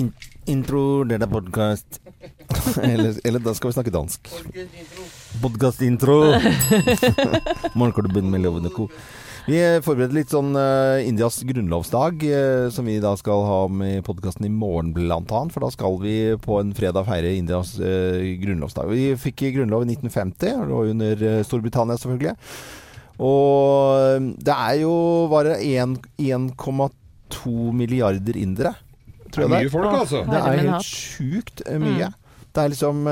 In intro, det er podkast. eller, eller da skal vi snakke dansk. Podkast-intro. Morgenklubben. Vi forbereder litt sånn uh, Indias grunnlovsdag, uh, som vi da skal ha med i podkasten i morgen blant annet. For da skal vi på en fredag feire Indias uh, grunnlovsdag. Vi fikk grunnlov i 1950, og under Storbritannia selvfølgelig. Og det er jo bare 1,2 milliarder indere. Tror jeg det er mye folk, altså. Det er helt sjukt mye. Mm. Det er liksom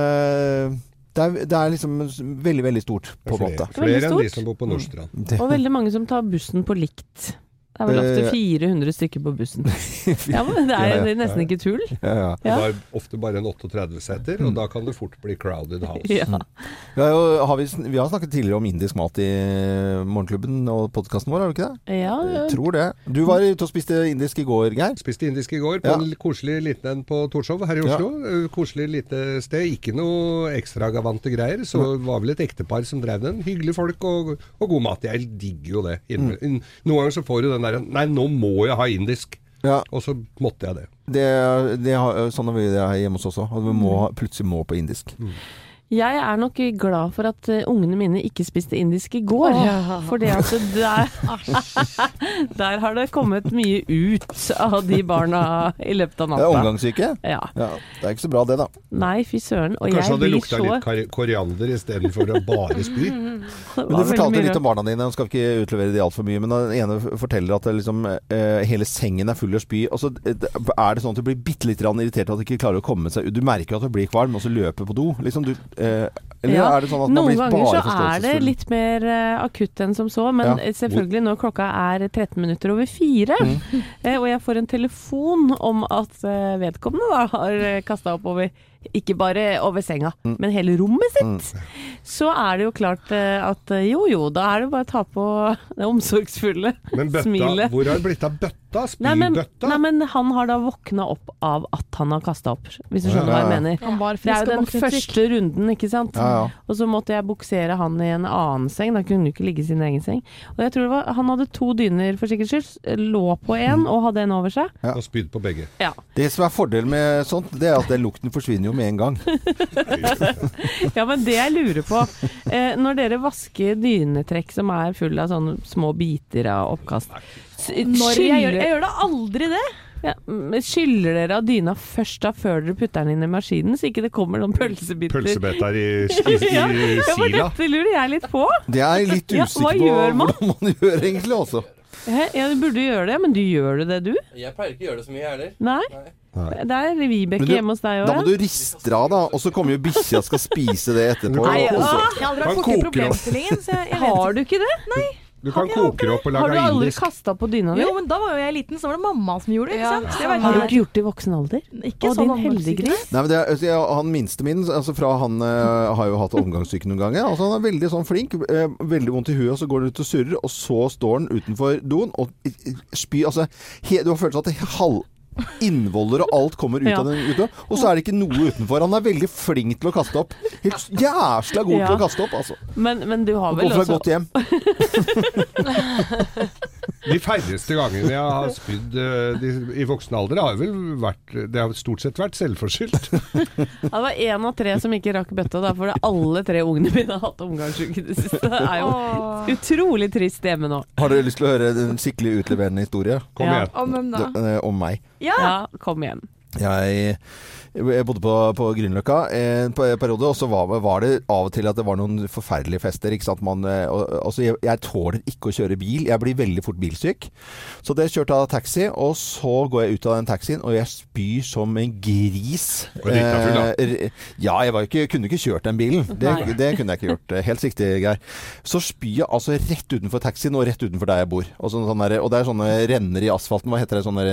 det er, det er, liksom veldig, veldig stort, på en måte. Flere enn de som bor på Nordstrand. Mm. Og veldig mange som tar bussen på likt. Det er vel ofte 400 eh, stykker på bussen. ja, men det er, nesten ikke tull. Ja, ja. Det er ofte bare en 38-seter, og da kan det fort bli crowded house. Ja. Har jo, har vi, vi, har snakket tidligere om indisk mat i Morgenklubben og podkasten vår, har vi ikke det? Ja, Jeg tror det. Du var ute og spiste indisk i går, Geir? Spiste indisk i går på en koselig liten en på Torshov her i Oslo. Koselig lite sted. Ikke noe ekstravagante greier. Så var vel et ektepar som drev den. Hyggelige folk og, og god mat. Jeg digger jo det. Mm. Noen ganger så får du den der Nei, nå må jeg ha indisk. Ja. Og så måtte jeg det. det, det sånn har vi hjemme hos oss også. At vi må, plutselig må på indisk. Mm. Jeg er nok glad for at uh, ungene mine ikke spiste indisk i går. Oh. For der, der har det kommet mye ut av de barna i løpet av natta. Det er omgangssyke? Ja. ja. Det er ikke så bra det, da. Nei, fy søren. Og Kanskje hadde lukta så... litt koriander istedenfor å bare spy? men Du fortalte litt om barna dine, skal ikke utlevere de altfor mye. Men den ene forteller at liksom, uh, hele sengen er full av spy. Og så uh, er det sånn at du blir bitte litt irritert at du ikke klarer å komme seg ut. Du merker at du blir kvalm, og så løper på do. Liksom, du Eh, eller ja. er det sånn at man Noen blir bare så er det litt mer uh, akutt enn som så, men ja. selvfølgelig når klokka er 13 minutter over fire, mm. uh, og jeg får en telefon om at uh, vedkommende da har kasta opp over ikke bare over senga, mm. men hele rommet sitt, mm. så er det jo klart at jo jo, da er det bare å ta på det omsorgsfulle men bøtta, smilet. Hvor har det blitt av bøtta? Spybøtta? Nei, nei, men han har da våkna opp av at han har kasta opp, hvis du skjønner ja, ja, ja. hva jeg mener. Det er jo den første runden, ikke sant. Og så måtte jeg buksere han i en annen seng, da kunne han ikke ligge i sin egen seng. Og jeg tror det var, han hadde to dyner for sikkerhets skyld, lå på en og hadde en over seg. Og spyd på begge. Det som er fordelen med sånt, det er at den lukten forsvinner jo med en gang. ja, men det jeg lurer på eh, Når dere vasker dynetrekk som er full av sånne små biter av oppkast Når jeg gjør, jeg gjør da aldri det. Ja, Skyller dere av dyna først da før dere putter den inn i maskinen, så ikke det kommer noen pølsebiter Pølsebiter i, i, i, ja, ja, for dette lurer jeg litt på. Det er jeg litt usikker ja, på hvordan man gjør egentlig også. Ja, du burde gjøre det, men du gjør det, du? Jeg pleier ikke å gjøre det så mye, jeg heller. Nei. Nei. Det er Vibeke hjemme hos deg òg. Da må du riste av, da. Og så kommer jo bikkja og skal spise det etterpå. Nei, ja. Jeg har aldri vært borti problemstillingen. Har du ikke det? Nei. Du kan koke det opp og lage indisk. Har du aldri kasta på dyna di? Jo, men da var jo jeg liten, så var det mamma som gjorde det. ikke sant? Ja. har du ikke gjort det i voksen alder? Ikke Å, sånn din heldiggris. Nei, men er, altså, Han minste min, altså fra han uh, har jo hatt omgangssyke noen ganger. Altså Han er veldig sånn flink, uh, veldig vondt i huet, og så går han ut og surrer, og så står han utenfor doen og spyr Altså, he, du har følelsen at det halv innvoller og alt kommer ut ja. av den ute. Og så er det ikke noe utenfor. Han er veldig flink til å kaste opp. Helt jæsla god ja. til å kaste opp, altså. Men, men du har vel også godt hjem. de færreste gangene jeg har spydd uh, i voksen alder, har vel vært Det har stort sett vært selvforskyldt. ja, det var én av tre som ikke rakk bøtta, da, fordi alle tre ungene mine har hatt omgangsuke i det siste. Det er jo utrolig trist hjemme nå. Har dere lyst til å høre en skikkelig utleverende historie? Kom igjen. Om hvem da? Eh, om meg. Ja, ja kom igjen. Jeg jeg bodde på, på Grünerløkka en periode, og så var, var, det av og til at det var noen forferdelige fester. ikke sant? Man, eh, og, altså, jeg, jeg, tåler ikke å kjøre bil. Jeg blir veldig fort bilsyk. Så det kjørte av taxi, og så går jeg ut av den taxien, og jeg spyr som en gris. Eh, ja, jeg var ikke, kunne ikke kjørt den bilen. Det, det, kunne jeg ikke gjort. Helt riktig, Geir. Så spyr jeg altså rett utenfor taxien, og rett utenfor der jeg bor. Og, sånn, sånn der, og det er sånne renner i asfalten. Hva heter det? Sånne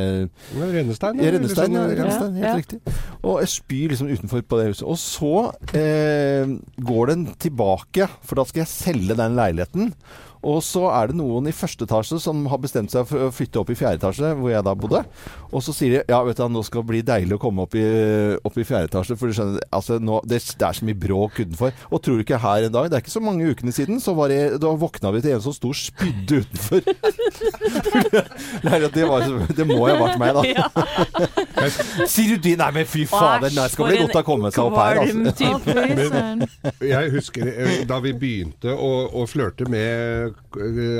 Rennestein? Rennestein, ja, helt ja. riktig. Og jeg spyr liksom utenfor på det huset. Og så eh, går den tilbake, for da skal jeg selge den leiligheten. Og så er det noen i første etasje som har bestemt seg for å flytte opp i fjerde etasje, hvor jeg da bodde. Og så sier de ja, vet du, nå skal det bli deilig å komme opp i, opp i fjerde etasje. For du skjønner, altså, nå, det, det, er så mye bråk utenfor. Og tror du ikke her en dag, det er ikke så mange ukene siden, så var jeg, da våkna vi til en som sto og spydde utenfor. Nei, det, var, det må jo ha vært meg, da. Ja. Sier du det? Nei, men fy fader, det skal bli godt å komme seg opp her, altså. Men, Jeg husker eh, da vi begynte å, å flørte med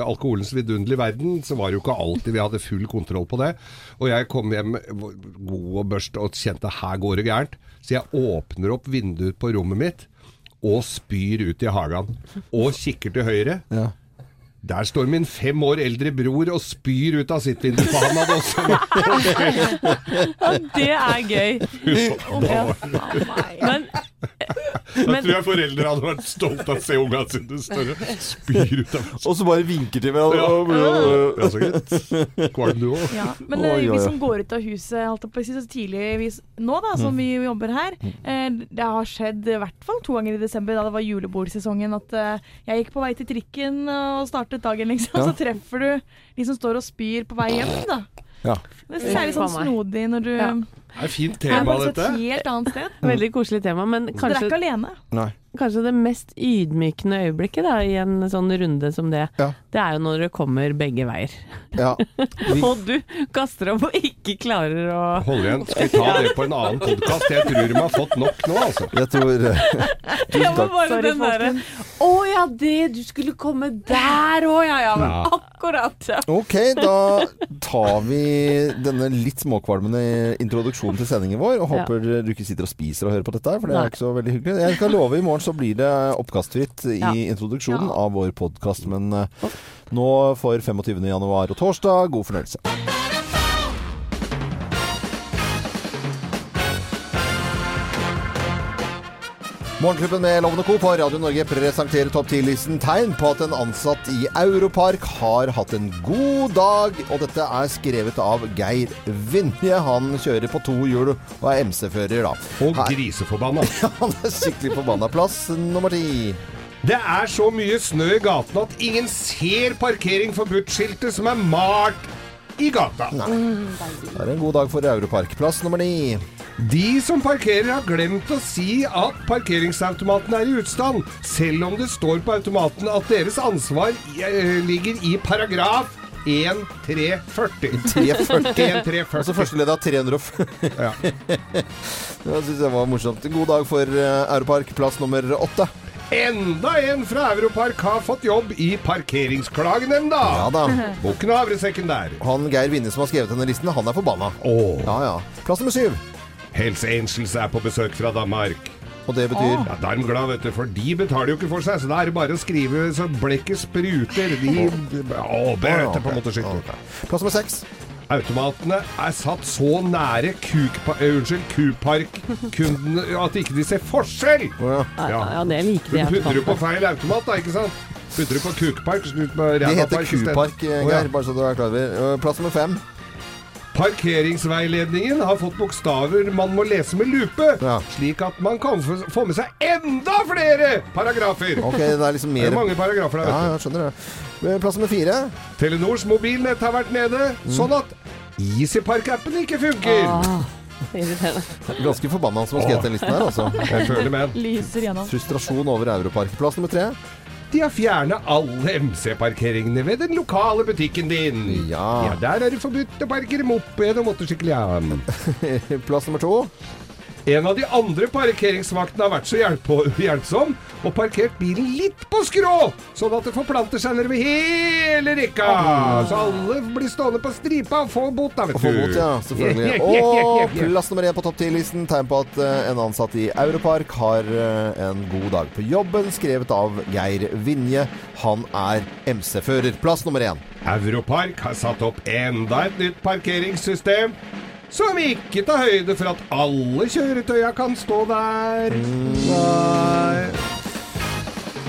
alkoholens vidunderlige verden, så var det jo ikke alltid vi hadde full kontroll på det. Og jeg kom hjem god og børst og kjente her går det gærent. Så jeg åpner opp vinduet på rommet mitt og spyr ut i hagen. Og kikker til høyre. Ja. Der står min fem år eldre bror og spyr ut av sitt vindu, for han hadde også Ja, det er gøy. Ja. Men, Jeg tror jeg foreldre hadde vært stolt av å se ungene sine større. Spyr ut av Og så bare vinker til hverandre. Ja. Ja, så greit. Kvalm du òg? Ja, men Oi, eh, oi, vi som går ut av huset alt å så tidlig nå, da, som vi jobber her eh, Det har skjedd i hvert fall to ganger i desember, da det var julebordsesongen, at eh, jeg gikk på vei til trikken og startet dagen, liksom. Ja. Så treffer du de som står og spyr på vei hjem, da. Ja. Det er særlig sånn snodig når du Ja. Det er et fint er tema, på dette. et helt annet sted. Veldig koselig tema. Men kanskje dere er ikke alene. Nei. kanskje det mest ydmykende øyeblikket da, i en sånn runde som det, Ja. det er jo når det kommer begge veier. Ja. Vi, Og du kaster opp og ikke klarer å Hold igjen. Skal vi ta det på en annen podkast? Jeg tror de har fått nok nå, altså. jeg tror Tusen takk. Sorry, den derre Å ja, det Du skulle komme der òg, ja ja. Men Ja. Akkurat, ja. Ok, da tar vi denne litt småkvalmende introduksjonen til sendingen vår, og Ja. håper du ikke sitter og spiser og hører på dette, her, for det Nei. er ikke så veldig hyggelig. Jeg skal love, i morgen så blir det oppkastfritt i Ja. introduksjonen Ja. av vår podkast, men eh, nå for 25. januar og torsdag, god fornøyelse. Morgenklubben med Lovende Co. på Radio Norge presenterer topp 10-listen tegn på at en ansatt i Europark har hatt en god dag. Og dette er skrevet av Geir Vinje. Han kjører på to hjul og er MC-fører, da. Og Her- griseforbanna. Han er skikkelig forbanna. Plass nummer ti. Det er så mye snø i gatene at ingen ser parkering forbudt-skiltet som er malt i gata. Det er en god dag for Europark. Plass nummer ni. De som parkerer har glemt å si at parkeringsautomaten er i utstand, selv om det står på automaten at deres ansvar eh, ligger i paragraf 1340. 340. 1340. Altså første ledd av 340. Ja. Det syns jeg var morsomt. God dag for eh, Europark. Plass nummer åtte. Enda en fra Europark har fått jobb i Parkeringsklagenemnda. Ja da. Bukken og havresekken der. Han Geir Vinje som har skrevet denne listen, han er forbanna. Åh. Ja ja. Plass nummer syv. Hells Angels er på besøk fra Danmark. Og det betyr Ja, Da er de glad, vet du, for de betaler jo ikke for seg. Så det er bare å skrive så blekket spruter. De Å, bøter på motorsykkel. Plass nummer seks. Automatene er satt så nære kukpa, eh, unnskyld, kupark-kundene at ikke de ser forskjell. Oh, ja. Ja, ja det liker Du jeg. putter du på feil automat, da, ikke sant? Putter du på kukpark, så du på Det heter. Kupark, Geir, oh, ja. Bare så du er klar over. Eh, Plass nummer fem. Parkeringsveiledningen har fått bokstaver man må lese med lupe, Ja. slik at man kan få få med seg enda flere paragrafer. Ok, det er liksom Det mer er mange paragrafer der, Ja, vet jeg skjønner det. Plass nummer fire. du. Telenors mobilnett har vært nede, sånn at EasyPark-appen ikke funker. Ah, irriterende. Ganske forbanna som har skrevet den listen her, altså. Jeg føler med. Lyser gjennom. Frustrasjon over Europark. Plass nummer tre. De har fjernet alle MC-parkeringene ved den lokale butikken din. Ja. Der er det forbudt å parkere moped og motorsykkel, ja. Plass nummer to. En av de andre parkeringsvaktene har vært så hjelpsom og parkert bilen litt på skrå, sånn at det forplanter seg nedover hele rekka. Så alle blir stående på stripa og får bot, da, vet Og du. få bot, ja. Selvfølgelig. Og plass nummer én på topp 10-listen. Tegn på at eh, en ansatt i Europark har eh, en god dag på jobben. Skrevet av Geir Vinje. Han er MC-fører. Plass nummer én. Europark har satt opp enda et nytt parkeringssystem. Som ikke tar høyde for at alle kjøretøya kan stå der. Nei.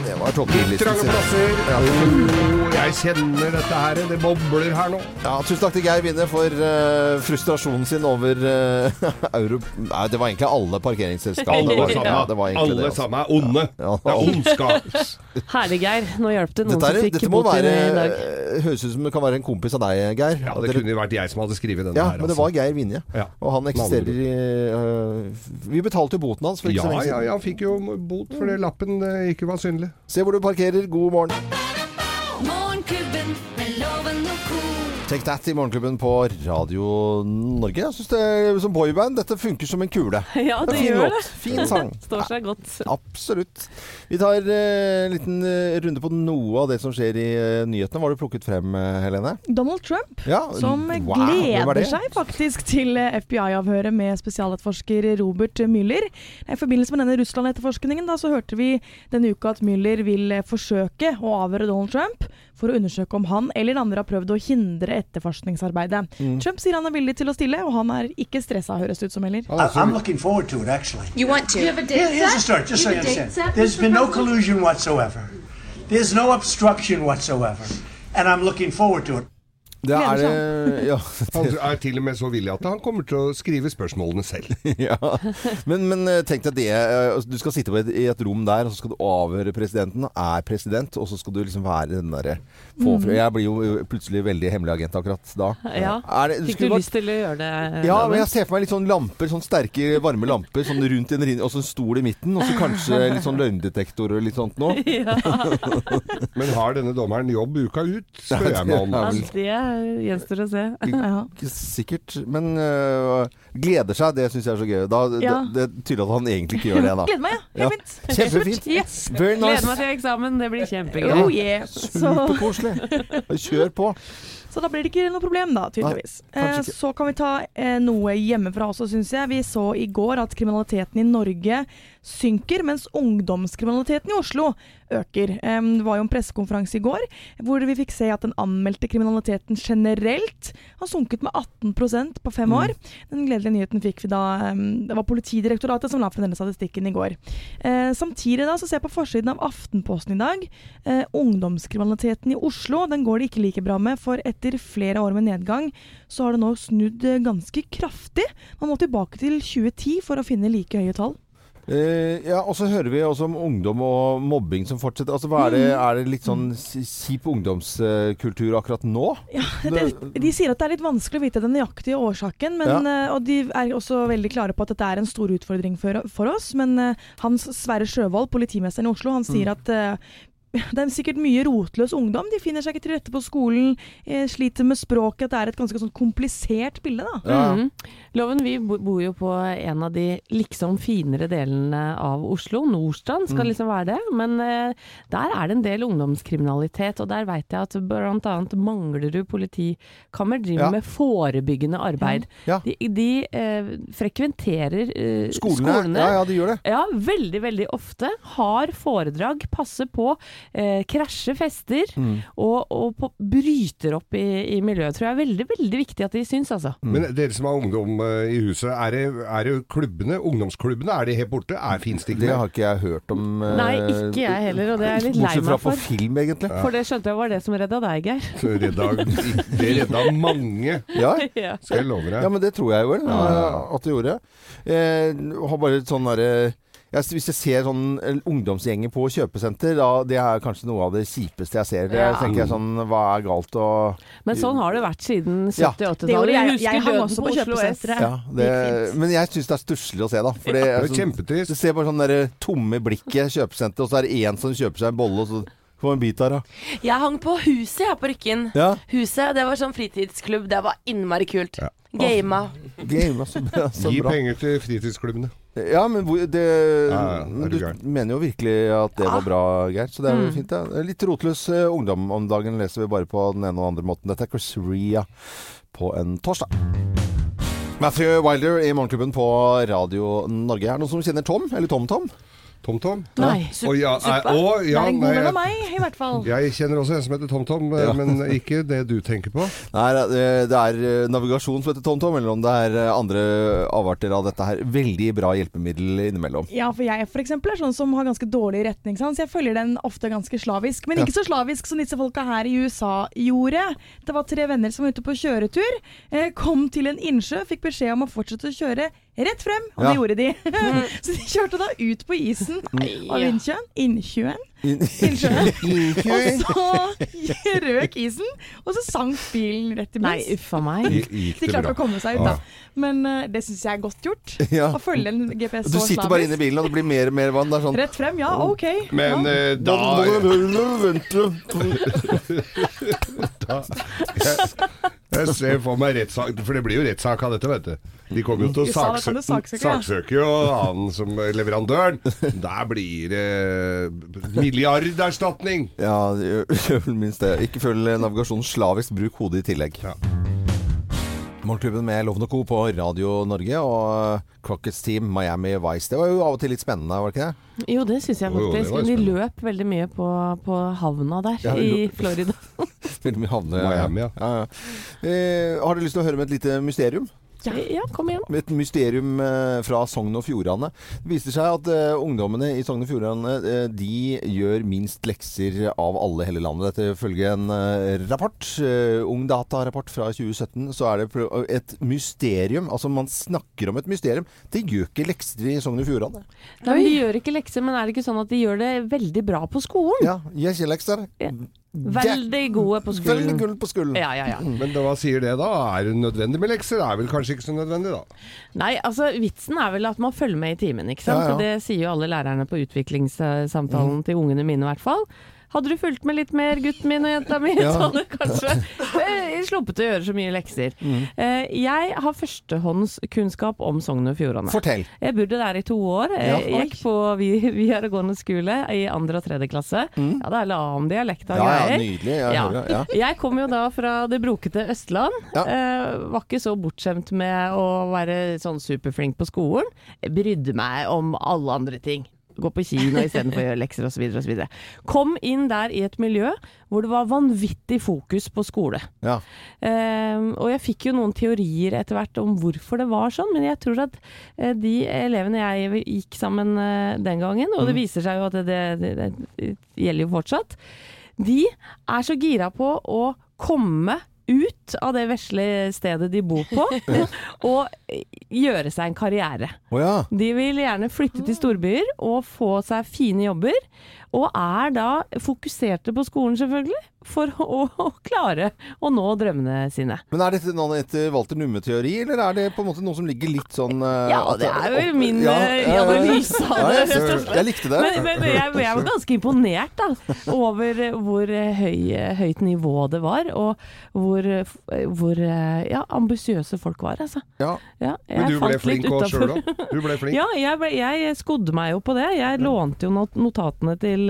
Det var topp Litt 10-listen. trange plasser. Ja. Oh, jeg kjenner dette her. Det bobler her nå. Ja, tusen takk til Geir Winne for uh, frustrasjonen sin over uh, euro... Nei, det var egentlig alle parkeringsselskapene. Alle sammen, Ja, det var alle det, altså. sammen er onde. Ja. Det er ondskap. Herlig, Geir. Nå hjalp det noen Dette, er, som fikk dette må bot i være dag. eh, Høres ut som det kan være en kompis av deg, Geir. Ja, det dere- kunne vært jeg som hadde skrevet denne ja her. men det var Geir Winne. Og han eksisterer i uh, Vi betalte jo boten hans for ikke Ja, så lenge ja, siden. ja, han fikk jo bot fordi lappen eh, ikke var synlig. Se hvor du parkerer. God morgen. Morgenklubben Take That i Morgenklubben på Radio Norge. Jeg syns det som boyband dette funker som en kule. Ja, det fin gjør låt. det. Fin sang. Står seg godt. Absolutt. Vi tar eh, en liten eh, runde på noe av det som skjer i eh, nyhetene. Hva har du plukket frem, eh, Helene? Donald Trump, Ja, som wow, gleder seg faktisk til eh, FBI-avhøret med spesialetterforsker Robert Müller. I forbindelse med denne Russland-etterforskningen så hørte vi denne uka at Müller vil forsøke å avhøre Donald Trump for å undersøke om han eller andre har prøvd å hindre etterforskningsarbeidet. Mm. Trump sier han er villig til å stille, og han er ikke stressa, høres det ut som heller. Er også- I'm looking forward to it, actually. You want to? You have a Here- here's a start, just so you understand. There's been no collusion whatsoever. There's no obstruction whatsoever. And I'm looking forward to it. Det er ja. Han er til og med så villig at han kommer til å skrive spørsmålene selv. ja. Men, men eh, tenk deg det. eh, altså, Du skal sitte på et, i et rom der, og så skal du avhøre presidenten. Er president, og så skal du liksom være den derre få Mm. Jeg blir jo eh, plutselig veldig hemmelig agent akkurat da. Ja. Er det, Fikk du lyst til å gjøre det? Ja, men jeg ser for meg litt sånn lamper, sånn sterke, varme lamper sånn rundt en rinne, og så en stol i midten, og så kanskje litt sånn løgndetektor og litt sånt noe. Men har denne dommeren jobb uka ut, spør jeg meg om. Ja, Ja, gjenstår å se. Ja. Sikkert, men uh, gleder seg, det syns jeg er så gøy. Da, Ja. det, det tyder at han egentlig ikke gjør det, da. Gleder meg, ja. Ja. Fint. Kjempefint. Yes. Very Gleder meg til eksamen, det blir kjempegøy. Oh yeah. Superkoselig. Kjør på. så da blir det ikke noe problem, da, tydeligvis. Nei, Eh, så kan vi ta eh, noe hjemmefra også, syns jeg. Vi så i går at kriminaliteten i Norge synker, mens ungdomskriminaliteten i Oslo øker. Det var jo en pressekonferanse i går hvor vi fikk se at den anmeldte kriminaliteten generelt har sunket med 18% på fem år. Den gledelige nyheten fikk vi da Det var Politidirektoratet som la frem denne statistikken i går. Eh, samtidig da så ser jeg på forsiden av Aftenposten i dag. Eh, ungdomskriminaliteten i Oslo den går det ikke like bra med, for etter flere år med nedgang så har det nå snudd eh, ganske kraftig. Man må tilbake til 2010 for å finne like høye tall. Eh, ja, og så hører vi også om ungdom og mobbing som fortsetter. Altså, er, det, Mm. er det litt sånn kjip ungdomskultur akkurat nå? Ja, det, de sier at det er litt vanskelig å vite den nøyaktige årsaken, men, eh, og de er også veldig klare på at dette er en stor utfordring for, for oss. Men uh, Hans Sverre Sjøvold, politimesteren i Oslo, han sier at eh, det er sikkert mye rotløs ungdom. De finner seg ikke til rette på skolen, eh, sliter med språket. At det er et ganske sånn komplisert bilde, da. Ja. Mm. Loven, vi bor jo på en av de liksom finere delene av Oslo. Nordstrand skal Mm. liksom være det. Men uh, der er det en del ungdomskriminalitet, og der veit jeg at bl.a. Manglerud politikammer driver Ja. med forebyggende arbeid. Ja. De, de uh, frekventerer uh, Skolene? skolene. Ja, ja, de gjør det. Ja, veldig, veldig ofte. Har foredrag, passer på, eh, krasjer fester Mm. og, og på, bryter opp i, i miljøet. Tror jeg er veldig, veldig viktig at de syns, altså. Men dere som har ungdom eh, i huset, er det, er det klubbene, ungdomsklubbene, er de helt borte? Er fins det ikke Det har ikke jeg hørt om. eh, Nei, ikke jeg heller, og det er jeg litt lei Bortsett fra meg på for. film, egentlig. For det skjønte jeg var det som redda deg, Geir. Så redda, det redda mange, Ja. Ja. skal jeg love deg. ja, men det tror jeg jo vel ja. at det gjorde. Eh, har bare et sånn derre jeg, hvis jeg ser sånn eh, ungdomsgjenger på kjøpesenter, da, det er kanskje noe av det kjipeste jeg ser. Det Ja. tenker jeg sånn, Hva er galt og Men sånn har det vært siden Ja. 70-80-tallet. Ja. Jeg, jeg. Jeg hang også på kjøpesenteret. ja, det, Men jeg syns det er stusslig å se, da. For det, Det er sånn, kjempetrist. du ser bare sånn der tomme blikket kjøpesenter, og så er det én som kjøper seg en bolle, og så får en bit her, da. Jeg hang på Huset her på Rykken. Ja. Huset, det var sånn fritidsklubb. Det var innmari kult. Ja. Gama. Gama så, så Gi penger til fritidsklubbene. Ja, men hvor, det, Ja, ja, du du mener jo virkelig at det var bra, Geir. Så det er jo fint, det. Litt rotløs eh, ungdom om dagen leser vi bare på den ene og den andre måten. Dette er Chris Ria på en torsdag. Matthew Wilder i Morgenklubben på Radio Norge. Er det noen som kjenner Tom? Eller TomTom? TomTom? Nei. Å ja, og ja, er en god nei, venn av meg, i hvert fall. Jeg kjenner også en som heter TomTom, eh, Ja. men ikke det du tenker på. Nei, det det er eh, navigasjon som heter TomTom, eller om det er eh, andre avarter av dette her. Veldig bra hjelpemiddel innimellom. Ja, for jeg for eksempel er sånn som har ganske dårlig retningssans. Jeg følger den ofte ganske slavisk, men ikke så slavisk som disse folka her i USA gjorde. Det var tre venner som var ute på kjøretur, kom til en innsjø, fikk beskjed om å fortsette å kjøre rett frem, og Ja. det gjorde de. så de kjørte da ut på isen av Innsjøen. Innsjøen. Innsjøen. Og så røk isen, og så sank bilen rett i Nei, uffa meg. De klarte å komme seg ut, da. Men uh, det syns jeg er godt gjort. Ja. Å følge en GPS Du så sitter bare inne i bilen, og det blir mer og mer vann. Sånn Rett frem, ja, OK. Men ja. eh, da, Jeg ser for meg rettssak, for det blir jo rettssak av dette, vet du. De kommer jo til å saksøke, ja. saksøke jo han som leverandøren. Der blir det milliarderstatning. Ja, gjør vel minst det. Ikke følg navigasjonen slavisk, bruk hodet i tillegg. Ja. Morgenklubben med Loven og Co. på Radio Norge og Crockets Team Miami Vice. Det var jo av og til litt spennende, var det ikke det? Jo, det syns jeg Jo, jo, faktisk. Vi De løp veldig mye på, på havna der Ja, i Florida. Veldig mye havne... Miami, ja. ja, ja. Eh, har du lyst til å høre om et lite mysterium? Ja, ja kom igjen. Et mysterium eh, fra Sogn og Fjordane. Det viser seg at uh, ungdommene i Sogn og Fjordane uh, de gjør minst lekser av alle i hele landet. Dette ifølge en uh, rapport, eh, Ungdata-rapport fra 2017, så er det et mysterium. Altså man snakker om et mysterium. De gjør ikke lekser i Sogn og Fjordane. Nei, de gjør ikke lekser, men er det ikke sånn at de gjør det veldig bra på skolen? Ja, gjør ikke lekser. Veldig gode på skolen. Veldig gull på skolen. Ja, ja, ja. Men da, hva sier det da? Er det nødvendig med lekser? Det er vel kanskje ikke så nødvendig, da. Nei, altså vitsen er vel at man følger med i timen, ikke sant. Det sier jo alle lærerne på utviklingssamtalen til ungene mine i hvert fall. Hadde du fulgt med litt mer, gutten min og jenta mi, Ja. så hadde du kanskje eh, sluppet å gjøre så mye lekser. Eh, jeg har førstehåndskunnskap om Sogn og Fjordane. Fortell. Jeg bodde der i to år. Ja. Jeg gikk på vi- videregående skole i andre og tredje klasse. Ja, det er annen dialekt av Ja, ja, nydelig. Jeg Ja. hører. Ja. Jeg kom jo da fra det brokete Østland. Ja. Eh, var ikke så bortskjemt med å være sånn superflink på skolen. Jeg brydde meg om alle andre ting. Gå på kino istedenfor å gjøre lekser osv. osv. Kom inn der i et miljø hvor det var vanvittig fokus på skole. Ja. Eh, og jeg fikk jo noen teorier etter hvert om hvorfor det var sånn, men jeg tror at eh, de elevene jeg gikk sammen eh, den gangen, og det viser seg jo at det, det, det, det gjelder jo fortsatt, de er så gira på å komme ut av det vesle stedet de bor på, og gjøre seg en karriere. Oh, ja. De vil gjerne flytte til storbyer og få seg fine jobber, og er da fokuserte på skolen selvfølgelig, for å, å klare å nå drømmene sine. Men er dette noe etter Walter Numme-teori, eller er det på en måte noe som ligger litt sånn eh, Ja, det er jo min Ja, eh, ja, analyse av det. jeg, rett og slett. jeg likte det. Men, men jeg, jeg var ganske imponert da, over hvor høy, høyt nivå det var, og hvor, hvor ja, ambisiøse folk var. Altså. Ja. Ja, jeg Men du ble flink òg sjøl da? Du ble flink? Ja, jeg, ble, jeg skodde meg jo på det. Jeg lånte jo notatene til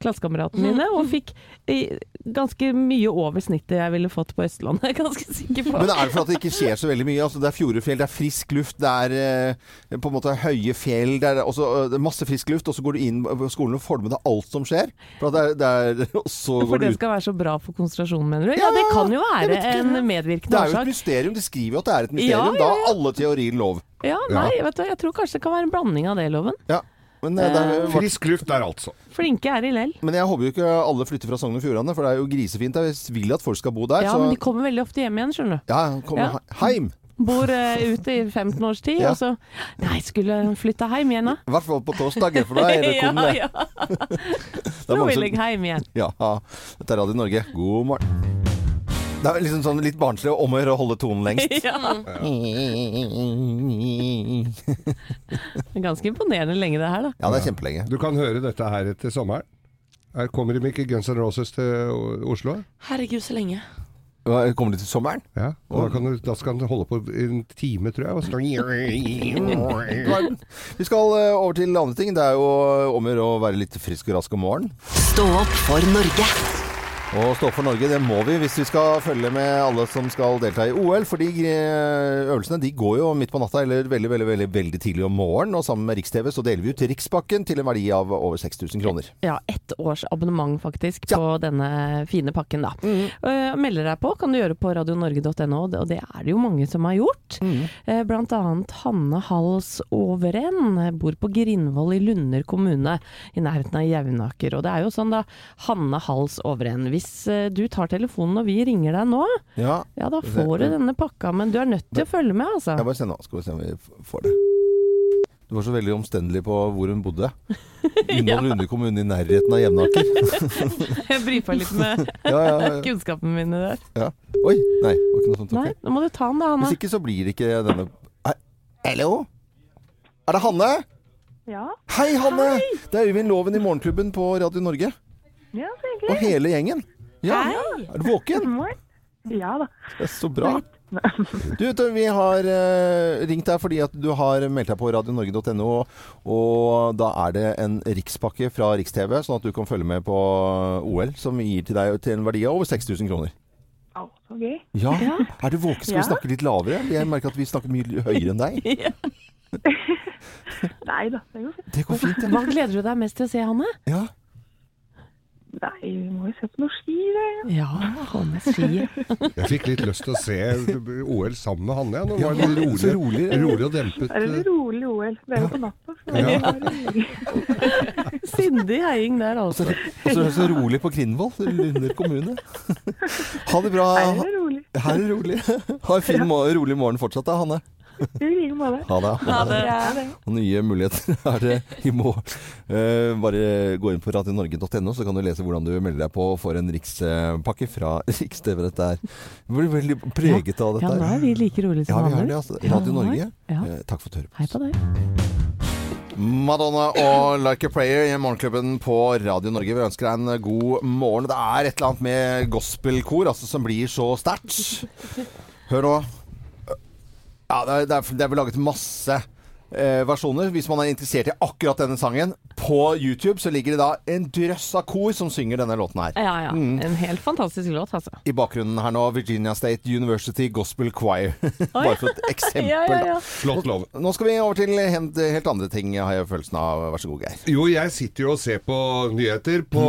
klassekameratene mine, og fikk eh, ganske mye over snittet jeg ville fått på Østlandet, er ganske sikker på. Men er det for at det ikke skjer så veldig mye? Altså, det er fjordefjell, det er frisk luft, det er eh, på en måte høye fjell, det er, også, eh, masse frisk luft, og så går du inn på skolen og får med deg alt som skjer. For det er, det er, så For det ut. skal være så bra for konsentrasjonen, mener du? Ja, Ja, det kan jo være en medvirkende årsak. Det er jo et mysterium. De skriver jo at det er et mysterium. Ja, ja, Da er alle teorier lov. Ja, nei, vet du, jeg tror kanskje det kan være en blanding av det, Loven. Ja. Men, eh, det er, Frisk luft der, altså. Flinke er i lell. men jeg håper jo ikke alle flytter fra Sogn og Fjordane, for det er jo grisefint. Jeg vil at folk skal bo der. Ja, så men de kommer veldig ofte hjem igjen, skjønner du. ja, kom Ja. he- heim. Bor eh, ute i 15 års tid, Ja. og så Nei, skulle flytta hjem igjen, da? I hvert fall på torsdag, for da er det kom det. ja, ja. Det er Nå mange vil som- jeg hjem igjen. Ja, dette er Radio Norge. God morgen. Det er liksom sånn litt barnslig om å gjøre å holde tonen lengst. Ja. Ganske imponerende lenge, det her, da. Ja, det er kjempelenge. Du kan høre dette her etter sommeren. Her kommer de ikke Guns N' Roses til Oslo? Herregud, så lenge. Kommer de til sommeren? Ja, og da, kan du, da skal den holde på en time, tror jeg. Og så... Vi skal eh, over til andre ting. Det er jo om å gjøre å være litt frisk og rask om morgenen. Stå opp for Norge. Og stå for Norge, det må vi hvis vi skal følge med alle som skal delta i OL. For de øvelsene de går jo midt på natta eller veldig veldig, veldig, veldig tidlig om morgenen. Og sammen med Riks-TV så deler vi ut Rikspakken til en verdi av over 6000 kroner. Ja, ett års abonnement faktisk Ja. på denne fine pakken, da. Eh, melder deg på kan du gjøre på radionorge.no, og det er det jo mange som har gjort. Eh, Blant annet Hanne Hals Overen bor på Grindvoll i Lunder kommune, i nærheten av Jevnaker. Og det er jo sånn da, Hanne Hals Overen, hvis hvis eh, du tar telefonen og vi ringer deg nå, Ja. ja da får du denne pakka. Men du er nødt til å følge med, altså. Jeg bare se nå, skal vi se om vi får det. Du var så veldig omstendelig på hvor hun bodde. Innhold Lunde kommune i nærheten av Jevnaker. Jeg brifa litt med Ja, ja, ja. kunnskapene mine der. ja. Oi, nei, det var ikke noe sånt. Nei, ok. nå må du ta den da, Hanne. Hvis ikke så blir det ikke denne Hallo? Er det Hanne? Ja, Hei, Hanne! Det er Øyvind Loven i Morgenklubben på Radio Norge. Ja, så Og hele gjengen. Ja. Er du våken? Ja da. Det er så bra. Du, vi har eh, ringt deg fordi at du har meldt deg på radionorge.no, og da er det en rikspakke fra Riks-TV, sånn at du kan følge med på OL, som vi gir til deg til en verdi av over 6000 kroner. Å, så gøy. Ja. Er du våken? Skal vi snakke litt lavere? Jeg merker at vi snakker mye høyere enn deg. Nei da, det går fint. Det går fint, Hva gleder du deg mest til å se, Hanne? ja. Nei, vi må jo se på noen ski, det. Ja, ha med ski. Jeg fikk litt lyst til å se OL sammen med Hanne. Nå var det litt så rolig, rolig. rolig og dempet. Det er litt rolig OL. Det er jo på natta. Det Ja. er. Sindig heiing der, Og så, altså. og så, så rolig på Krinvoll, Lunder kommune. Ha det bra. Her er det rolig. Her er det rolig. Ha en fin, rolig morgen fortsatt da, Hanne. I like måte. Ha det. Ha det. Ja, det. Og nye muligheter er det i morgen. Eh, bare gå inn på radionorge.no, så kan du lese hvordan du melder deg på for en rikspakke fra Riks-TV. Dette er blir veldig preget av Ja, dette. nå er vi like rolige Ja, vi er det. Altså. Radio Norge, Ja. eh, takk for at du hører på Hei på deg. Madonna og Like a Prayer i Morgenklubben på Radio Norge. Vi ønsker deg en god morgen. Det er et eller annet med gospelkor altså, som blir så sterkt. Hør nå. Ja, det er, det er, vel laget masse eh, versjoner. Hvis man er interessert i akkurat denne sangen, på YouTube så ligger det da en drøss av kor som synger denne låten her. Ja, ja. Mm. En helt fantastisk låt, altså. I bakgrunnen her nå Virginia State University Gospel Choir. Bare for et eksempel. Ja, ja, ja. da. Flott lov. Nå skal vi over til helt, helt andre ting, har jeg følelsen av. Vær så god, Geir. Jo, jeg sitter jo og ser på nyheter på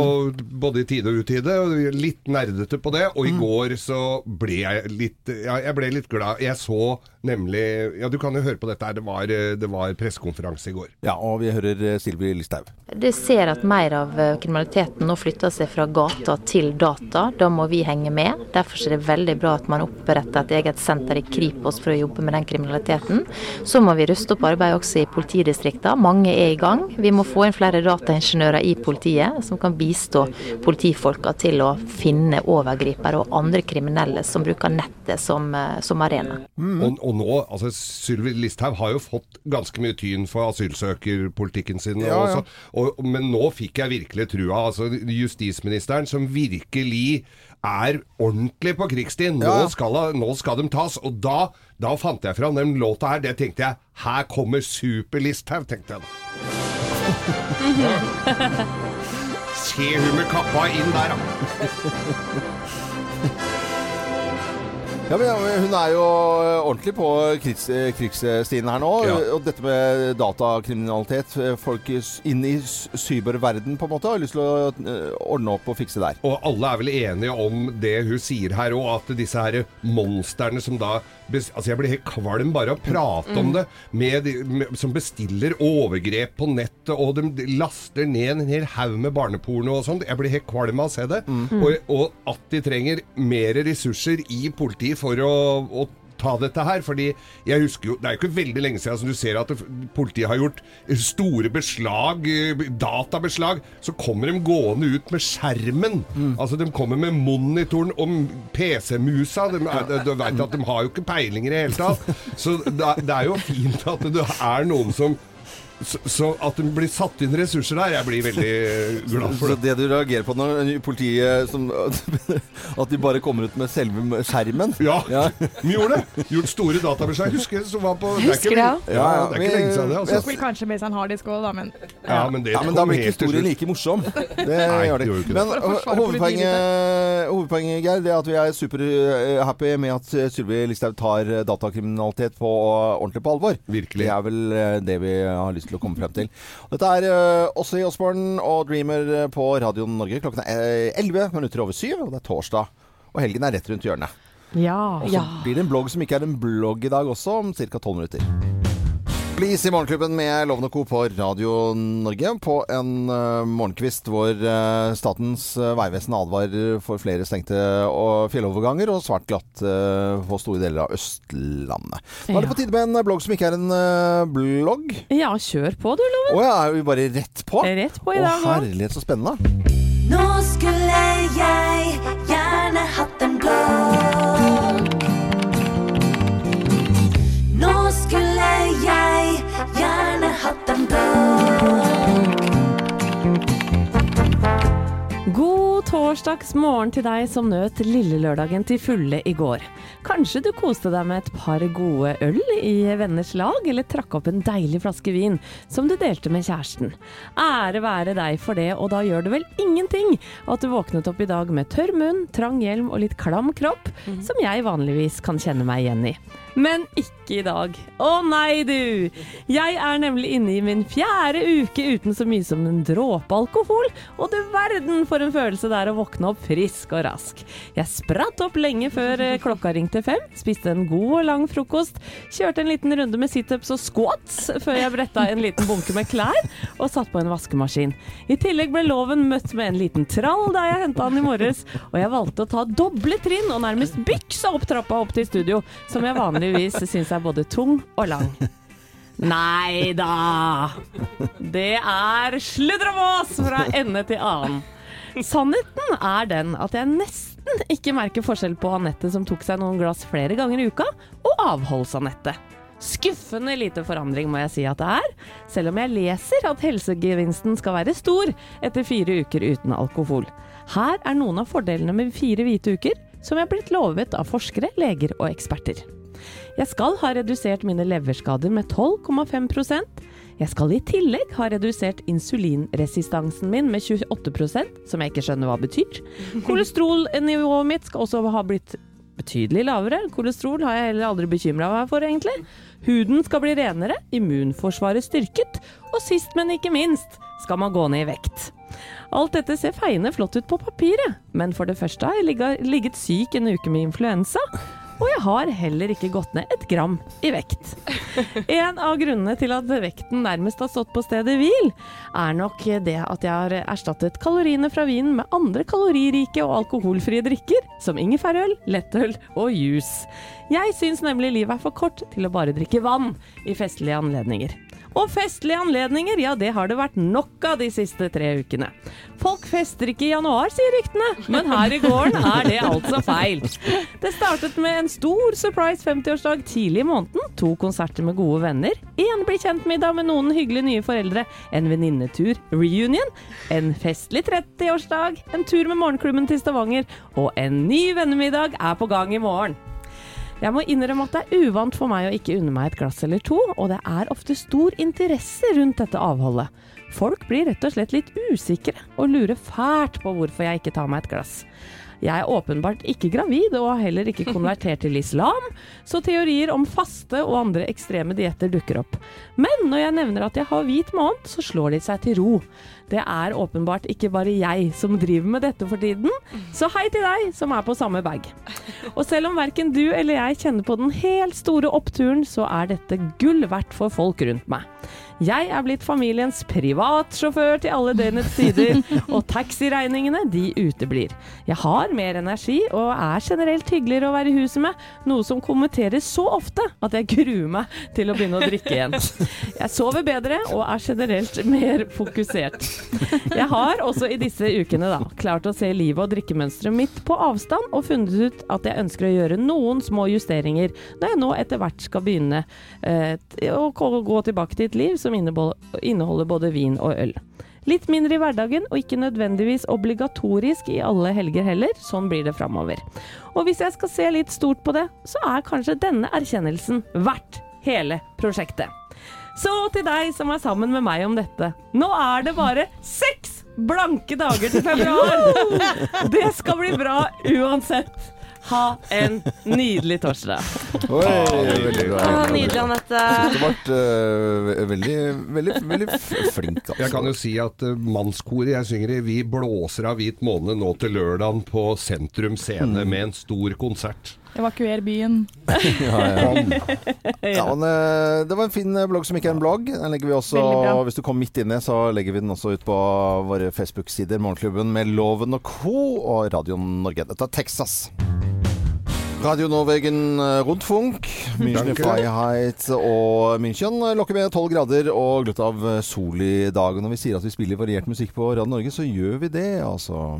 både i tide og utide, og litt nerdete på det. Og i går så ble jeg litt Ja, jeg ble litt glad. Jeg så nemlig Ja, du kan jo høre på dette her. Det var, eh, det var pressekonferanse i går. Ja, og vi hører eh, Silvi Listhaug. Det ser at mer av eh, kriminaliteten nå flytter seg fra gata til data. Da må vi henge med. Derfor er det veldig bra at man oppretter et eget senter i Kripos for å jobbe med den kriminaliteten. Så må vi ruste opp arbeidet også i politidistriktene. Mange er i gang. Vi må få inn flere dataingeniører i politiet som kan bistå politifolka til å finne overgripere og andre kriminelle som bruker nettet som, eh, som arena. Og, og nå, altså Sylvi Listhaug har jo fått ganske mye tyn for asylsøkerpolitikken sin. Ja, ja. Og, men nå fikk jeg virkelig trua. Altså Justisministeren som virkelig er ordentlig på krigsstien. Nå, Ja. skal, nå skal de tas. Og da, da fant jeg fram den låta her. Det tenkte jeg. Her kommer Super Listhaug, tenkte jeg da. Se hun med kappa inn der, da. Ja, men, Hun er jo eh, ordentlig på krigs, eh, krigsstien her nå. Ja. Og dette med datakriminalitet. eh, Folk inn i cyberverden på en måte har lyst til å ordne opp og fikse der. Og alle er vel enige om det hun sier her òg, at disse her monstrene som da Altså, jeg blir helt kvalm bare av å prate om det. Med, med, som bestiller overgrep på nettet, og de laster ned en hel haug med barneporno og sånn. Jeg blir helt kvalm av å se det. Og, og at de trenger mer ressurser i politiet for å, å ta dette her, fordi jeg husker jo Det er jo ikke veldig lenge siden som du ser at det, politiet har gjort store beslag, databeslag. Så kommer de gående ut med skjermen. Altså De kommer med monitoren og PC-musa. Du vet at de har jo ikke peilinger i det hele tatt. Så det det er jo fint at det er noen som så, så at det blir satt inn ressurser der, jeg blir veldig eh, glad for det. Så det. du reagerer på når politiet som, At de bare kommer ut med selve skjermen? Ja, Ja. vi gjorde det. Gjort store databeslag. Husker som var på er Husker det, ja. Ja, ja, det er ikke lenge siden det. altså. Jeg vel kanskje med seg en harddisk òg, da, men Ja, men det Ja, men da blir ikke historien like morsom. Det Nei, gjør det. ikke. Men forsvare hovedpoenget, hovedpoenget Geir, det er at vi er superhappy med at eh, Sylvi Listhaug tar eh, datakriminalitet på ordentlig på alvor. Virkelig. Det er vel eh, det vi har lyst til å komme frem til. Dette er Åse Osborn og Dreamer eh, på Radio Norge. Klokken er eh, 11 minutter over syv, og det er torsdag. Og helgen er rett rundt hjørnet. Ja. Og så blir det en blogg som ikke er en blogg i dag også, om ca. 12 minutter. Please i Morgenklubben med Lovende Co. på Radio Norge på en uh, morgenkvist hvor uh, Statens uh, vegvesen advarer for flere stengte uh, fjelloverganger og svært glatt uh, på store deler av Østlandet. Nå er det på tide med en blogg som ikke er en uh, blogg. Ja, kjør på du, Loven. Å ja, er vi bare rett på? Rett på i dag Å, herlighet, så spennende. Nå skulle jeg gjerne hatt en blogg. God torsdagsmorgen til deg som nøt lille lørdagen til fulle i går. Kanskje du koste deg med et par gode øl i venners lag, eller trakk opp en deilig flaske vin som du delte med kjæresten. Ære være deg for det, og da gjør det vel ingenting at du våknet opp i dag med tørr munn, trang hjelm og litt klam kropp, som jeg vanligvis kan kjenne meg igjen i. Men ikke i dag. Å nei, du! Jeg er nemlig inne i min fjerde uke uten så mye som en dråpe alkohol, og du verden for en følelse det er å våkne opp frisk og rask. Jeg spratt opp lenge før eh, klokka ringte fem, spiste en god og lang frokost, kjørte en liten runde med situps og squats før jeg bretta en liten bunke med klær og satt på en vaskemaskin. I tillegg ble loven møtt med en liten trall da jeg henta han i morges, og jeg valgte å ta doble trinn og nærmest byksa opp trappa opp til studio, som jeg vanligvis syns er både tung og lang. Nei da! Det er sludremås fra ende til annen. Sannheten er den at jeg nesten ikke merker forskjell på Anette som tok seg noen glass flere ganger i uka, og avholds-Anette. Skuffende lite forandring må jeg si at det er, selv om jeg leser at helsegevinsten skal være stor etter fire uker uten alkohol. Her er noen av fordelene med fire hvite uker, som jeg er blitt lovet av forskere, leger og eksperter. Jeg skal ha redusert mine leverskader med 12,5 Jeg skal i tillegg ha redusert insulinresistansen min med 28% som jeg ikke skjønner hva betyr. Kolesterolnivået mitt skal også ha blitt betydelig lavere. Kolesterol har jeg heller aldri bekymra meg for, egentlig. Huden skal bli renere, immunforsvaret styrket, og sist, men ikke minst, skal man gå ned i vekt. Alt dette ser feiende flott ut på papiret, men for det første har jeg ligget, syk en uke med influensa. Og jeg har heller ikke gått ned et gram i vekt. En av grunnene til at vekten nærmest har stått på stedet hvil, er nok det at jeg har erstattet kaloriene fra vinen med andre kaloririke og alkoholfrie drikker, som ingefærøl, lettøl og juice. Jeg syns nemlig livet er for kort til å bare drikke vann i festlige anledninger. Og festlige anledninger, ja det har det vært nok av de siste tre ukene. Folk fester ikke i januar, sier ryktene, men her i gården er det altså feil. Det startet med en stor surprise 50-årsdag tidlig i måneden, to konserter med gode venner, en bli kjent-middag med noen hyggelige nye foreldre, en venninnetur, reunion, en festlig 30-årsdag, en tur med morgenklubben til Stavanger, og en ny vennemiddag er på gang i morgen. Jeg må innrømme at det er uvant for meg å ikke unne meg et glass eller to, og det er ofte stor interesse rundt dette avholdet. Folk blir rett og slett litt usikre, og lurer fælt på hvorfor jeg ikke tar meg et glass. Jeg er åpenbart ikke gravid, og har heller ikke konvertert til islam, så teorier om faste og andre ekstreme dietter dukker opp. Men når jeg nevner at jeg har hvit måned, så slår de seg til ro. Det er åpenbart ikke bare jeg som driver med dette for tiden, så hei til deg som er på samme bag. Og selv om verken du eller jeg kjenner på den helt store oppturen, så er dette gull verdt for folk rundt meg. Jeg er blitt familiens privatsjåfør til alle døgnets tider, og taxiregningene de uteblir. Jeg har mer energi og er generelt hyggeligere å være i huset med, noe som kommenteres så ofte at jeg gruer meg til å begynne å drikke igjen. Jeg sover bedre og er generelt mer fokusert. Jeg har også i disse ukene da, klart å se livet og drikkemønsteret mitt på avstand, og funnet ut at jeg ønsker å gjøre noen små justeringer når jeg nå etter hvert skal begynne eh, å gå tilbake til et liv som inneholder både vin og øl. Litt mindre i hverdagen, og ikke nødvendigvis obligatorisk i alle helger heller. Sånn blir det framover. Og hvis jeg skal se litt stort på det, så er kanskje denne erkjennelsen verdt hele prosjektet. Så til deg som er sammen med meg om dette. Nå er det bare seks blanke dager til februar! Det skal bli bra uansett. Ha en nydelig torsdag. Oi, veldig bra. Å, nydelig, Anette. Du ble uh, veldig, veldig, veldig flink, altså. Jeg kan jo si at uh, mannskoret jeg synger i, vi blåser av hvit måne nå til lørdagen på Sentrum Scene med en stor konsert. Evakuer byen. Ja, ja. ja, men, eh, det var en fin blogg som ikke er en blogg. Den legger vi også, Hvis du kom midt inne, så legger vi den også ut på våre Facebook-sider. Morgenklubben med Loven og Co. og Radio Norge. Dette er Texas. Radio Norwegen eh, Rundfunk, München. Freiheit og München lokker med 12 grader og gløtt av sol i dag. Når vi sier at vi spiller variert musikk på Radio Norge, så gjør vi det, altså.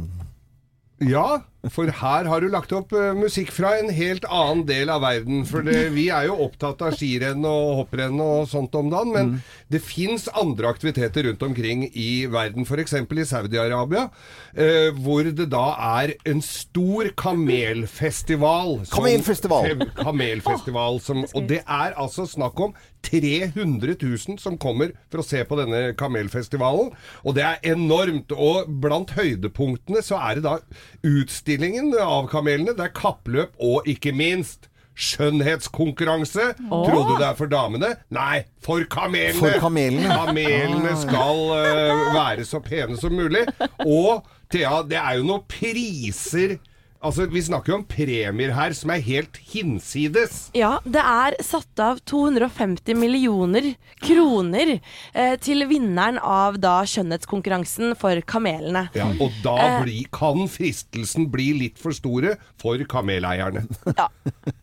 Ja, for her har du lagt opp eh, musikk fra en helt annen del av verden. For det, vi er jo opptatt av skirenn og hopprenn og sånt om dagen, men det fins andre aktiviteter rundt omkring i verden. F.eks. i Saudi-Arabia, eh, hvor det da er en stor kamelfestival. som- Kamelfestival. Som, Kamelfestival. Som, og det er altså snakk om 300 000 som kommer for å se på denne kamelfestivalen. Og det er enormt. Og blant høydepunktene så er det da utstillingen av kamelene. Det er kappløp og ikke minst skjønnhetskonkurranse. Åh. Tror du det er for damene? Nei, for kamelene! For kamelene. Kamelene skal uh, være så pene som mulig. Og Thea, det er jo noen priser Altså, Vi snakker jo om premier her som er helt hinsides. Ja, det er satt av 250 millioner kroner eh, til vinneren av da skjønnhetskonkurransen for kamelene. Ja, og da Eh. bli, kan fristelsen bli litt for store for kameleierne. Ja.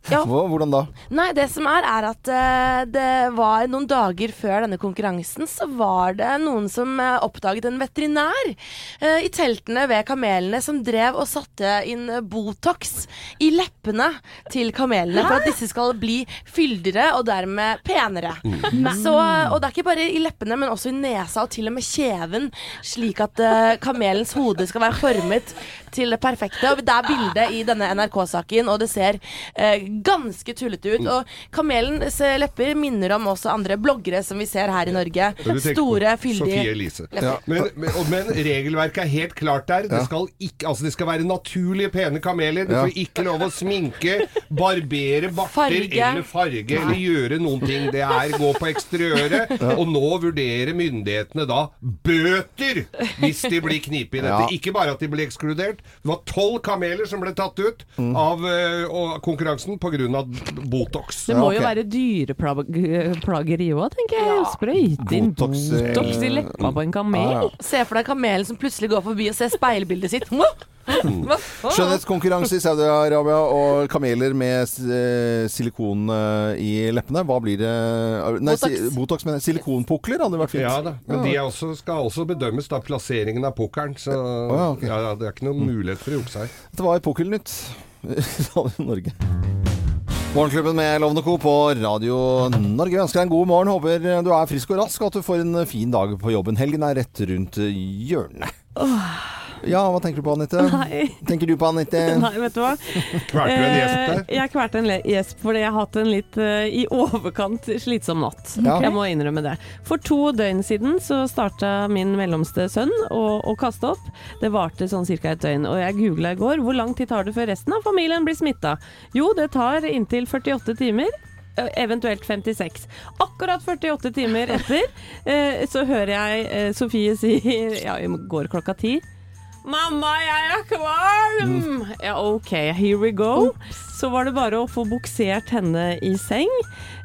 ja. Hvordan da? Nei, det som er, er at eh, det var noen dager før denne konkurransen, så var det noen som eh, oppdaget en veterinær eh, i teltene ved kamelene som drev og satte inn Botox i leppene til kamelene for at disse skal bli fyldigere og dermed penere. Så, og det er ikke bare i leppene, men også i nesa og til og med kjeven, slik at uh, kamelens hode skal være formet til det perfekte. Og det er bildet i denne NRK-saken, og det ser uh, ganske tullete ut. Og kamelens eh, lepper minner om også andre bloggere som vi ser her i Norge. Store, Sofie fyldige Elise. Ja. Men, men, men regelverket er helt klart der. Det skal, ikke, altså det skal være naturlige, pene kameler. Du Ja. får ikke lov å sminke, barbere barter Farge. eller farge eller gjøre noen ting. Det er gå på eksteriøret. Og nå vurderer myndighetene da bøter hvis de blir knipet i dette. Ja. Ikke bare at de blir ekskludert. Det var tolv kameler som ble tatt ut av eh, og konkurransen pga. Botox. Det må Ja, jo ok. være dyreplageri òg, tenker jeg. Sprøyte inn Botox, eh, Botox i leppa på en kamel. Ja, ja. Se for deg kamelen som plutselig går forbi og ser speilbildet sitt. Skjønnhetskonkurranse i Saudi-Arabia og kameler med eh, silikon eh, i leppene. Hva blir det Nei, Botox. si- Botox men silikonpukler hadde vært fint. Ja da, men de også, skal også bedømmes da plasseringen av pukkelen. Så ja, okay. ja, det er ikke noen mulighet for å jukse her. Dette var Pukkelnytt. Radio Norge. Morgenklubben med Lovende Co. på Radio Norge. Vi ønsker deg en god morgen. Håper du er frisk og rask, og at du får en fin dag på jobben. Helgen er rett rundt hjørnet. Ja, hva tenker du på, Anette? Nei. Tenker du på, Anette? Nei, vet du hva? Kvalte du en gjesp der? Eh, Jeg kvalte en gjesp fordi jeg har hatt en litt uh, i overkant slitsom natt. Ja. Jeg må innrømme det. For to døgn siden så starta min mellomste sønn å, å kaste opp. Det varte sånn ca. et døgn. Og jeg googla i går hvor lang tid tar det før resten av familien blir smitta. Jo, det tar inntil 48 timer. eh, Eventuelt 56. Akkurat 48 timer etter eh, så hører jeg eh, Sofie si Ja, i går klokka ti. Mamma, jeg er kvalm! Ja, OK, here we go. Så var det bare å få buksert henne i seng.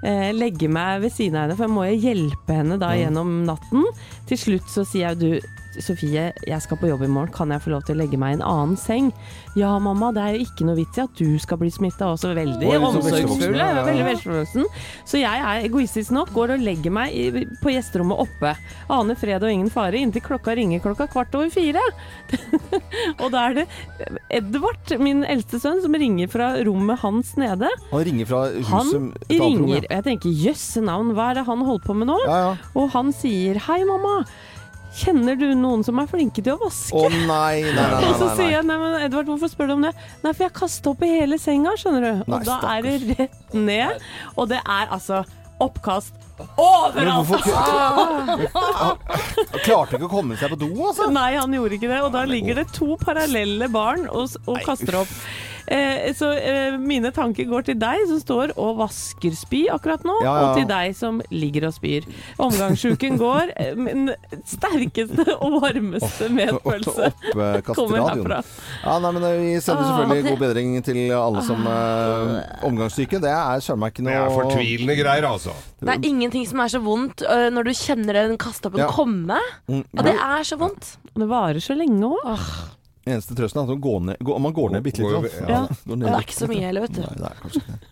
Eh, legge meg ved siden av henne, for jeg må jo hjelpe henne da gjennom natten. Til slutt så sier jeg du, Sofie, jeg skal på jobb i morgen, kan jeg få lov til å legge meg i en annen seng? Ja, mamma, det er jo ikke noe vits i at du skal bli smitta også. Veldig omsorgsfull. ja, ja, Veldig ja. Så jeg er egoistisk nok, går og legger meg i, på gjesterommet oppe. Aner fred og ingen fare inntil klokka ringer klokka kvart over fire. og da er det Edvard, min eldste sønn, som ringer fra rommet hans nede. Han ringer fra huset Han ringer, og jeg tenker jøsse navn, hva er det han holder på med nå? Ja, ja. Og han sier hei, mamma. Kjenner du noen som er flinke til å vaske? Å nei, nei, nei. nei, Og så sier jeg nei, men Edvard, hvorfor spør du om det? Nei, for jeg kasta opp i hele senga, skjønner du. Nei, og da er det rett ned. Og det er altså oppkast overalt! Han klarte ikke å komme seg på do, altså? Nei, han gjorde ikke det. Og da ligger det to parallelle barn og, og kaster opp. Eh, så eh, mine tanker går til deg som står og vasker spy akkurat nå, Ja, ja. og til deg som ligger og spyr. Omgangsuken går. eh, Min sterkeste og varmeste medfølelse kommer radioen. herfra. Ja, nei, men Vi sender selvfølgelig god bedring til alle som uh, omgangssyke. Det er søren meg ikke noe Det er fortvilende greier, altså. Det er ingenting som er så vondt uh, når du kjenner den kasteoppen Ja. komme. Mm. Og det er så vondt. Det varer så lenge òg. Eneste trøsten er at man går ned, går, man går ned bitte litt. Ja. ja. går ned Det er ikke så mye heller, vet du. Nei, det er kanskje ikke det.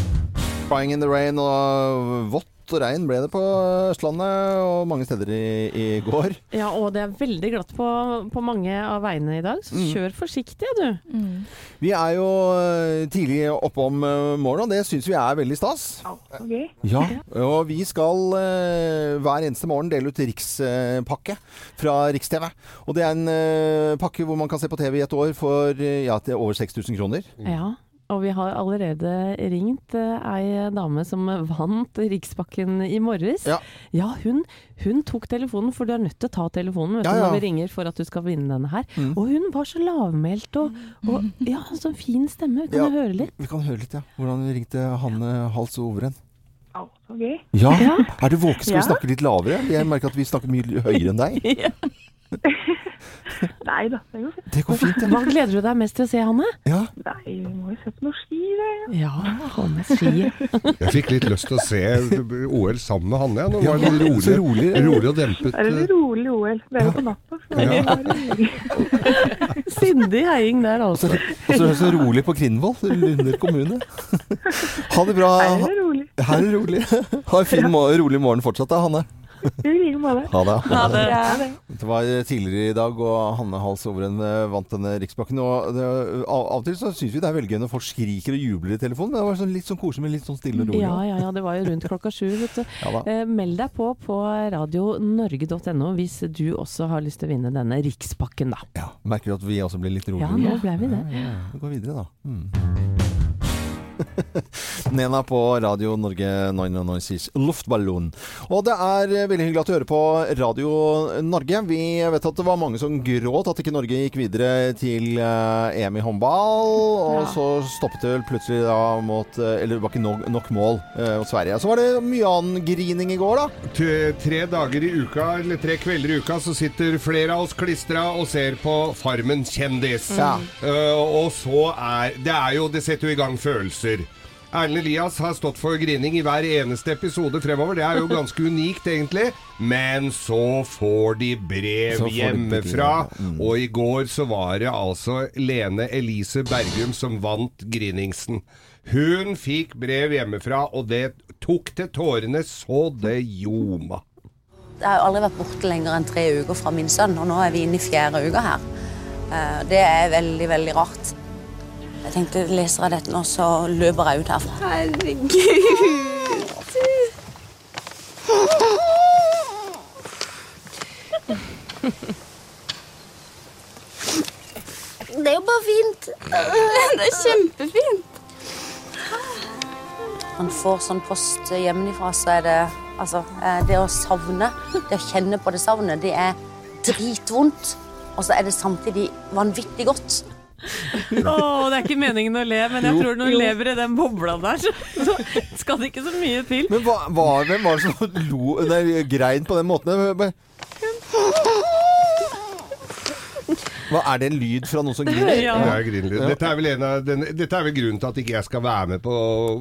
Crying in the rain og vått og regn ble det på Østlandet og mange steder i, i går. Ja, og det er veldig glatt på, på mange av veiene i dag, så Mm. kjør forsiktig, du. Vi er jo eh, tidlig oppe om eh, morgenen, og det syns vi er veldig stas. Okay. Ja, og vi skal eh, hver eneste morgen dele ut rikspakke fra Riks-TV. Og det er en pakke hvor man kan se på TV i et år for ja, over 6000 kroner. Ja. Og vi har allerede ringt eh, ei dame som vant Rikspakken i morges. Ja. hun, hun tok telefonen, for du er nødt til å ta telefonen vet Ja, ja. når vi ringer for at du skal vinne denne her. Mm. Og hun var så lavmælt og, og ja, sånn fin stemme. Kan Ja. jeg høre litt? Vi kan høre litt, ja. Hvordan vi ringte Hanne Hals og Overen. Ok. Ja. Ja. Er du våken? Skal Ja. vi snakke litt lavere? Jeg merker at vi snakker mye høyere enn deg. Nei da, det går fint. Det går fint, Hva gleder du deg mest til å se, Hanne? Ja. Nei, vi må jo se på noe ski, det. Ja, Hanne med ski. Jeg fikk litt lyst til å se OL sammen med Hanne. Nå var det Ja, rolig, rolig. rolig og dempet. Det er en rolig OL. Det er jo på natta. Så det er. Sindig heiing der, altså. Og så er det så rolig på Krinvoll, Lunder kommune. Ha det bra. Her er det rolig. Her er det rolig. Ha en fin, rolig morgen fortsatt da, Hanne. I like måte. Ha det. Ha det. Det. Var tidligere i dag, og Hanne Hals Overen eh, vant denne rikspakken. Og det, av, av og til så syns vi det er veldig gøy når folk skriker og jubler i telefonen. Men det var sånn, litt sånn koselig, men litt sånn stille og rolig. Ja, ja, ja, det var jo rundt klokka sju, vet du. Ja. Eh, Meld deg på på radionorge.no hvis du også har lyst til å vinne denne rikspakken, da. Ja, Merker du at vi også blir litt Ja, nå ble vi det. Ja, ja. Vi går videre, da. Mm. Nena på Radio Norge 996 Luftballon. Og det er eh, veldig hyggelig at du hører på Radio Norge. Vi vet at det var mange som gråt at ikke Norge gikk videre til eh, EM i håndball. Og så stoppet det vel plutselig da mot eh, Eller det var ikke nok, nok mål eh, mot Sverige. Så var det mye annen grining i går, da. Tre dager i uka, eller tre kvelder i uka, så sitter flere av oss klistra og ser på Farmen kjendis. Ja. Uh, og så er Det er jo Det setter jo i gang følelser. Erlend Elias har stått for grining i hver eneste episode fremover. Det er jo ganske unikt, egentlig. Men så får de brev får de hjemmefra. brev, mm. Og i går så var det altså Lene Elise Bergum som vant griningsen. Hun fikk brev hjemmefra, og det tok til tårene så det ljoma. Jeg har aldri vært borte lenger enn tre uker fra min sønn, og nå er vi inne i fjerde uka her. Eh, Det er veldig, veldig rart. Jeg tenkte, leser jeg dette nå, så løper jeg ut herfra. Herregud. Det er jo bare fint. Det er kjempefint. Man får sånn post hjemmefra, så er det altså, eh, det å savne, det å kjenne på det savnet, det er dritvondt. Og så er det samtidig vanvittig godt. Å, det er ikke meningen å le, men jeg Jo. tror når du lever i den bobla der, så, så skal det ikke så mye til. Men hva, hva, hvem var det som lo, nei, grein på den måten? Hva, er det en lyd fra noen som griner? Ja. Det er grinlyd. Dette, er vel en av den, dette er vel grunnen til at ikke jeg skal være med på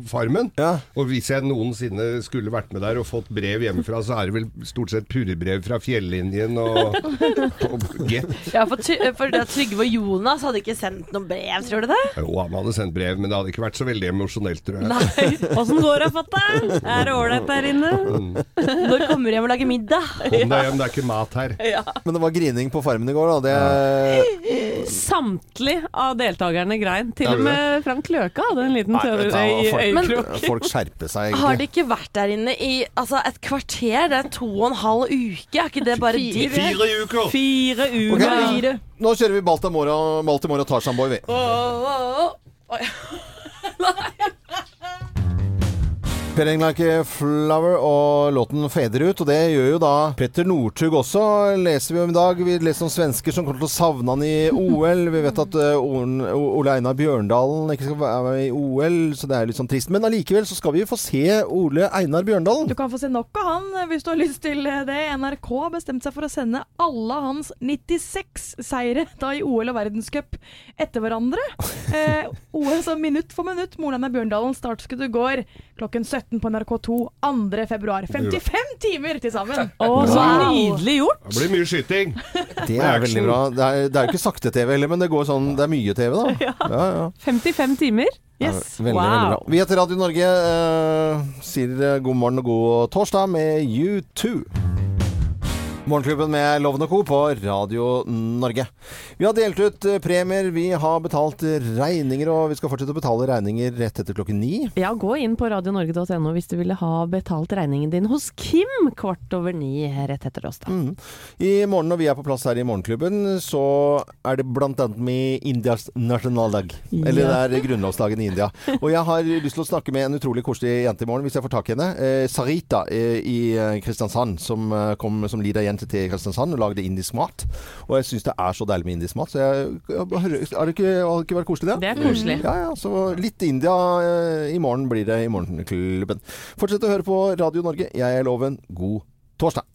Farmen. Og hvis jeg noensinne skulle vært med der og fått brev hjemmefra, så er det vel stort sett purrebrev fra fjellinjen og, og Get. Ja, for, for Trygve og Jonas hadde ikke sendt noe brev, tror du det? Jo, han hadde sendt brev, men det hadde ikke vært så veldig emosjonelt, tror jeg. Åssen går det, fatter'n? Er det ålreit der inne? Når kommer du hjem og lager middag? Kom deg hjem, det er ikke mat her. Men det var grining på Farmen i går, da. Det, Samtlige av deltakerne grein. Til og med Frank Løke hadde en liten Nei, tåre i øyekroken. folk skjerper seg, Har de ikke vært der inne i altså, et kvarter? Det er to og en halv uke. Er ikke det bare digg? uker! Fire uker. Nå kjører vi Baltimora, og Tarzan Boy, vi. 'Smelling Like a Flower' og låten fader ut. Og det gjør jo da Petter Northug også, leser vi om i dag. Vi leser om svensker som kommer til å savne han i OL. Vi vet at uh, Ole Einar Bjørndalen ikke skal være med i OL, så det er litt sånn trist. Men allikevel så skal vi få se Ole Einar Bjørndalen. Du kan få se nok av han hvis du har lyst til det. NRK har bestemt seg for å sende alle hans 96 seire da i OL og verdenscup etter hverandre. Eh, OL så minutt for minutt. Moren Einar Bjørndalen startskuddet går klokken 17 på NRK2 2. februar. 55 timer til sammen! Å, så nydelig gjort! Det blir mye skyting. Det er veldig bra. Det er, det er jo ikke sakte-TV heller, men det går sånn Det er mye TV, da. Ja. Ja, ja. 55 timer. Yes. Veldig, veldig bra. Vi heter Radio Norge. Eh, sier god morgen og god torsdag med U2. Morgenklubben med Loven og Co. på Radio Norge. Vi har delt ut eh, premier, vi har betalt regninger, og vi skal fortsette å betale regninger rett etter klokken ni. Ja, gå inn på radionorge.no hvis du ville ha betalt regningen din hos Kim kvart over ni rett etter oss. da. Mm. I morgen når vi er på plass her i Morgenklubben, så er det blant annet med Indias nasjonaldag. Ja. Eller det er grunnlovsdagen i India. Og jeg har lyst til å snakke med en utrolig koselig jente i morgen, hvis jeg får tak i henne. Eh, Sarita eh, i eh, Kristiansand, som eh, kom som lita-jente til Kristiansand og lagde indisk mat. Og jeg syns det er så deilig med indisk mat. Så jeg, har, det ikke, har ikke vært koselig, det? Det er koselig. Ja, ja. Så litt India eh, i morgen blir det i Morgenklubben. Fortsett å høre på Radio Norge. Jeg er Loven. God torsdag.